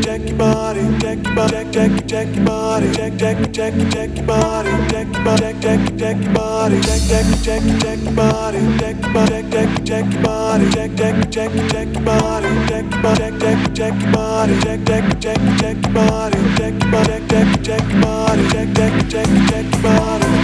jack your body, jack your body, jack jack jack your body, jack jack jack jack your body, jack jack jack jack your body, jack jack jack jack your body, jack jack jack jack your body, jack jack jack jack your body, jack jack jack jack your body, jack jack jack jack body, jack jack jack jack body, jack jack jack jack your body.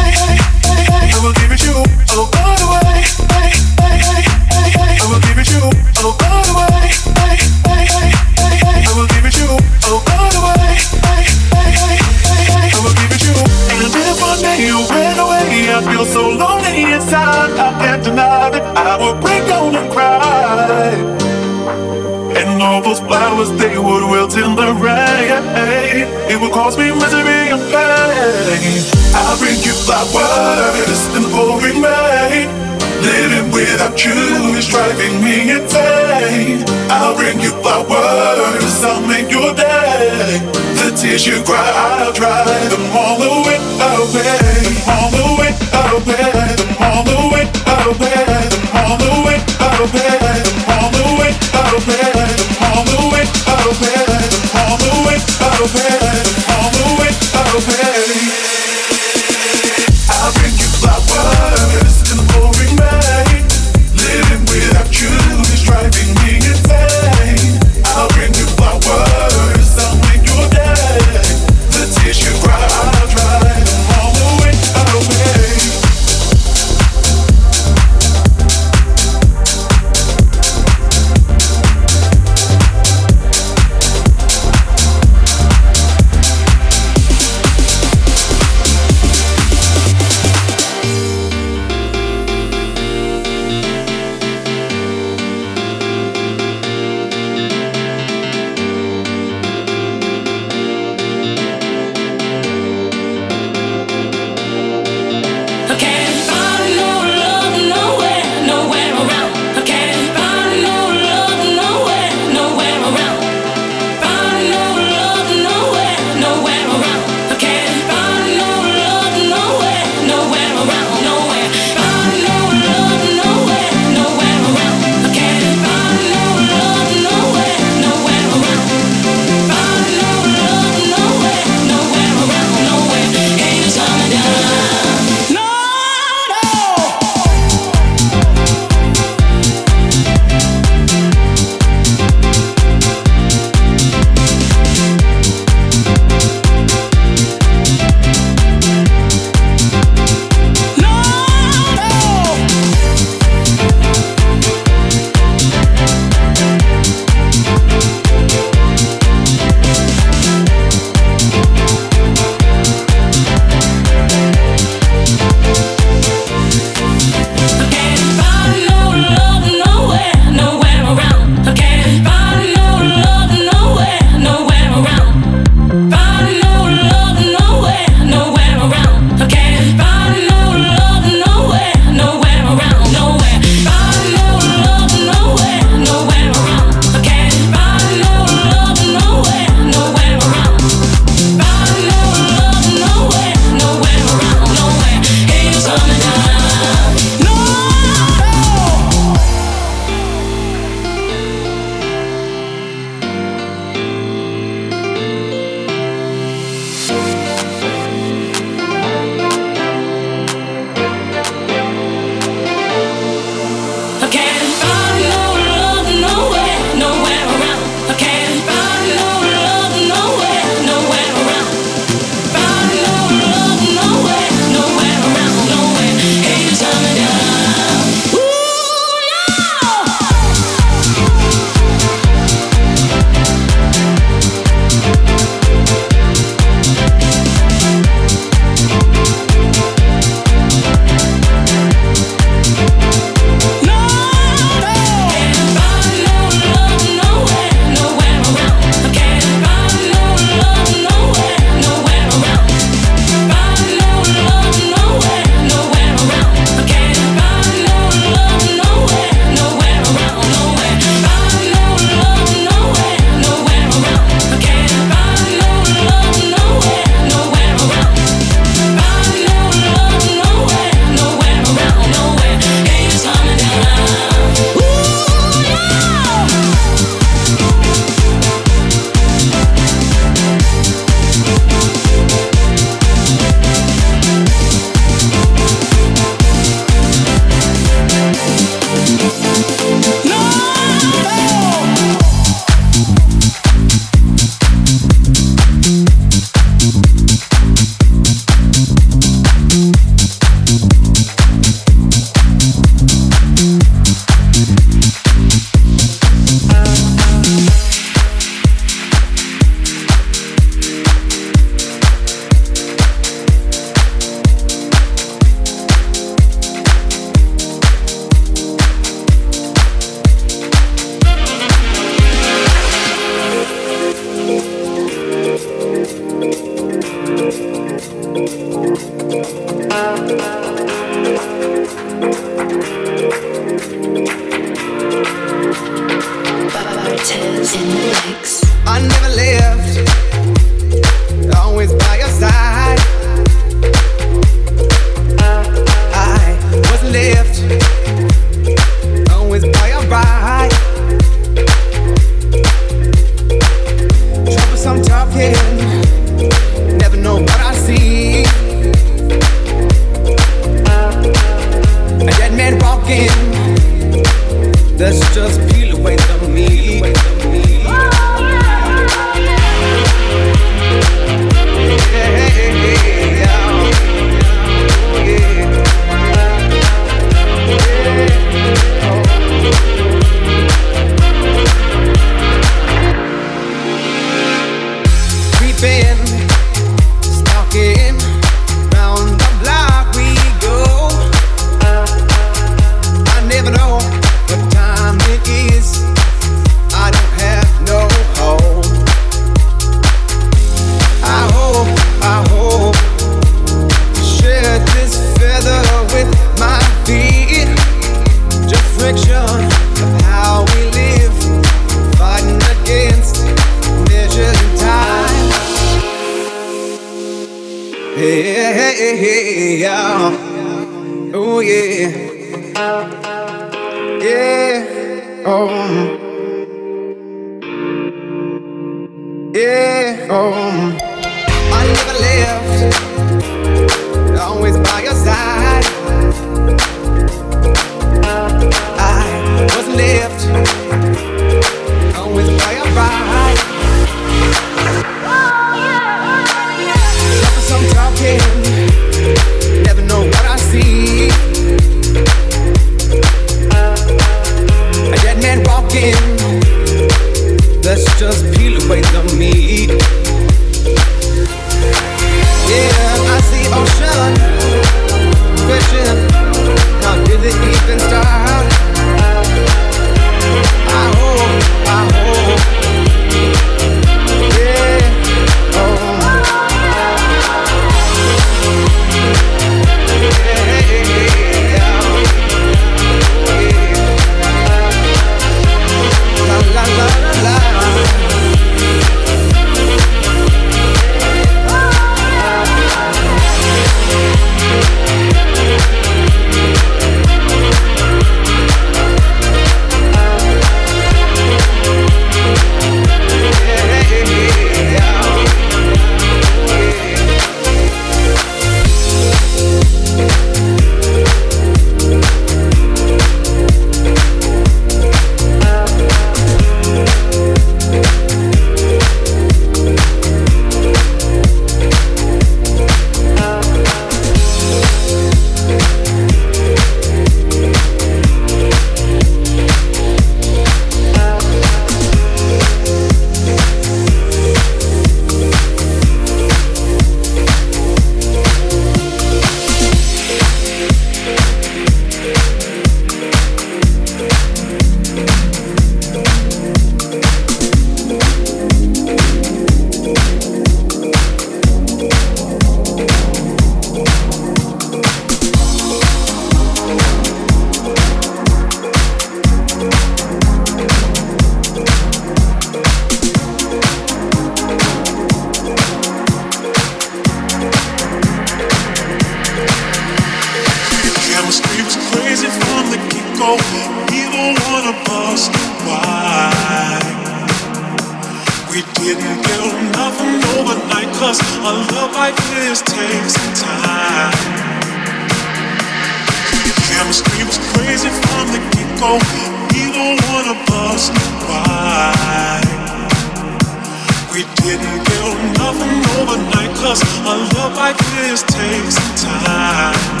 Cause a love like this takes time.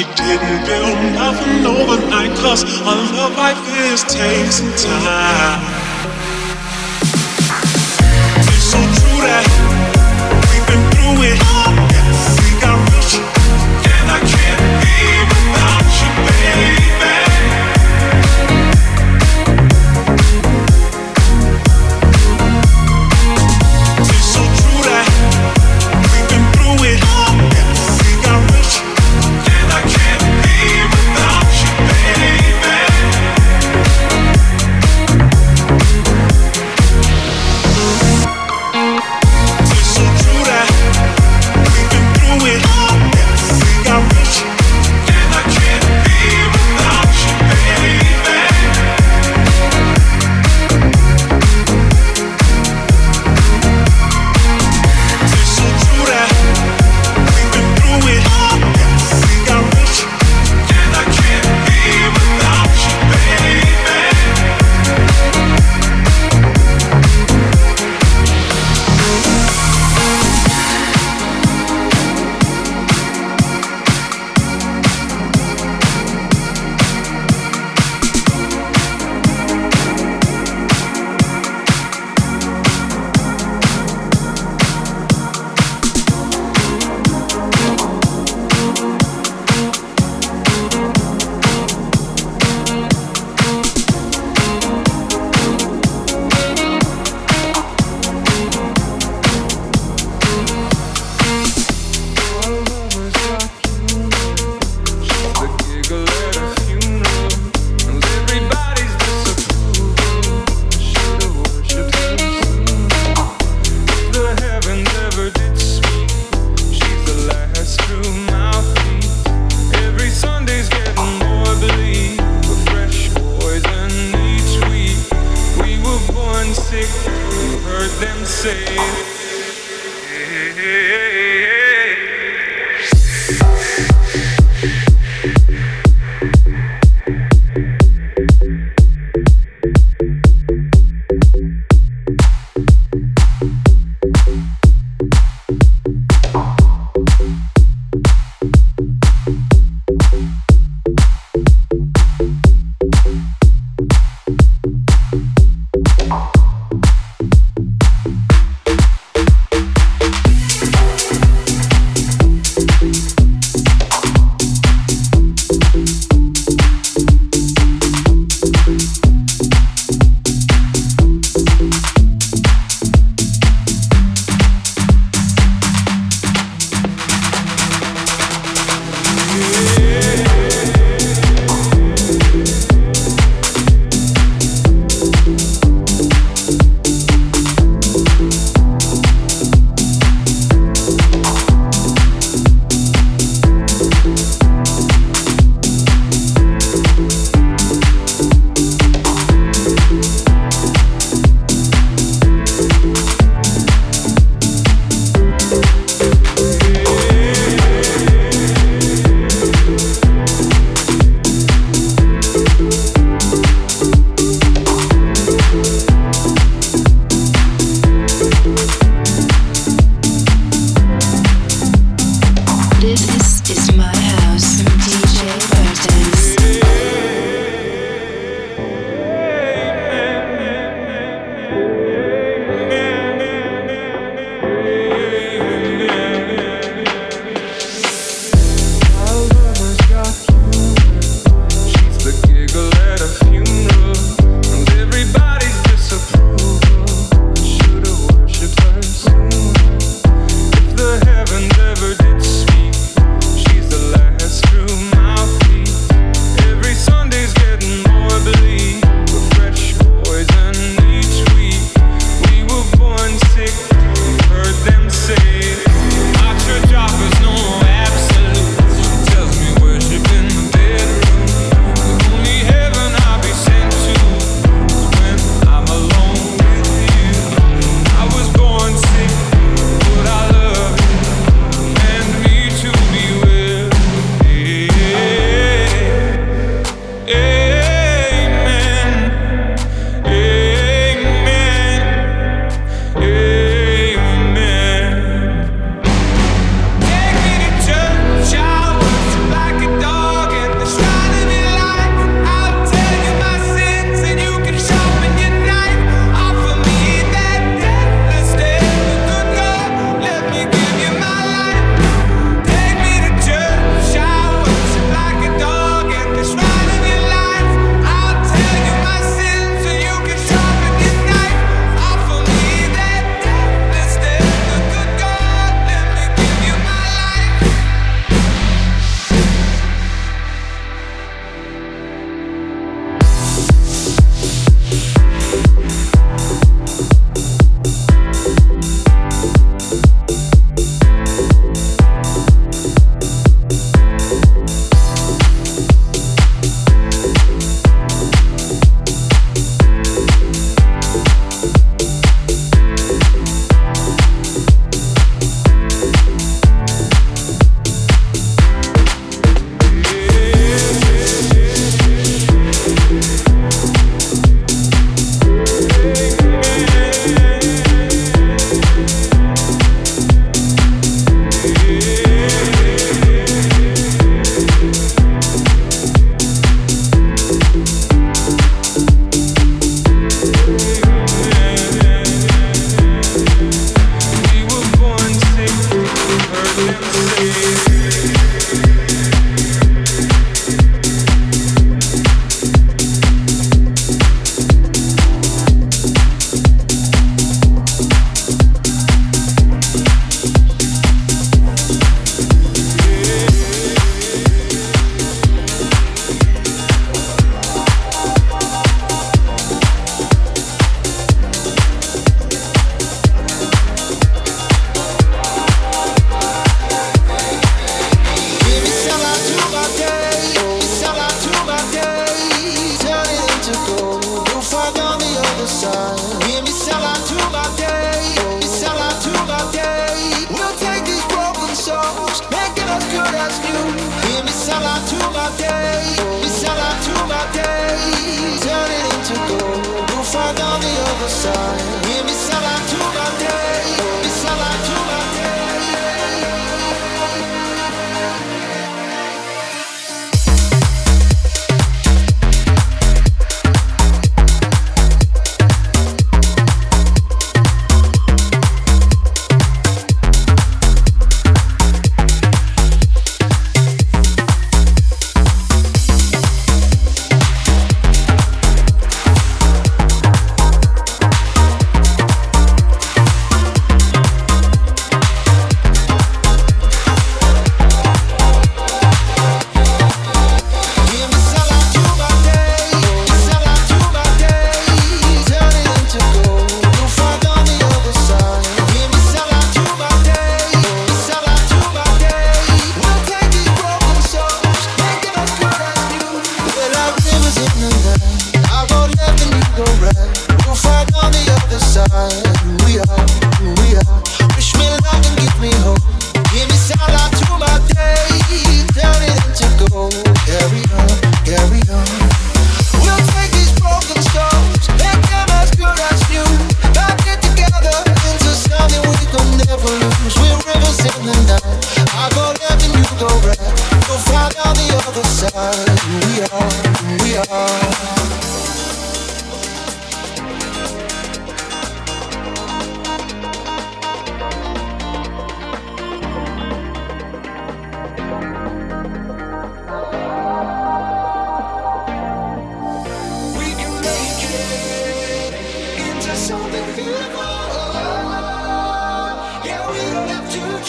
we didn't build nothing overnight, cause our love like this takes some time. It's so true that.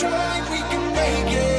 Try, we can make it.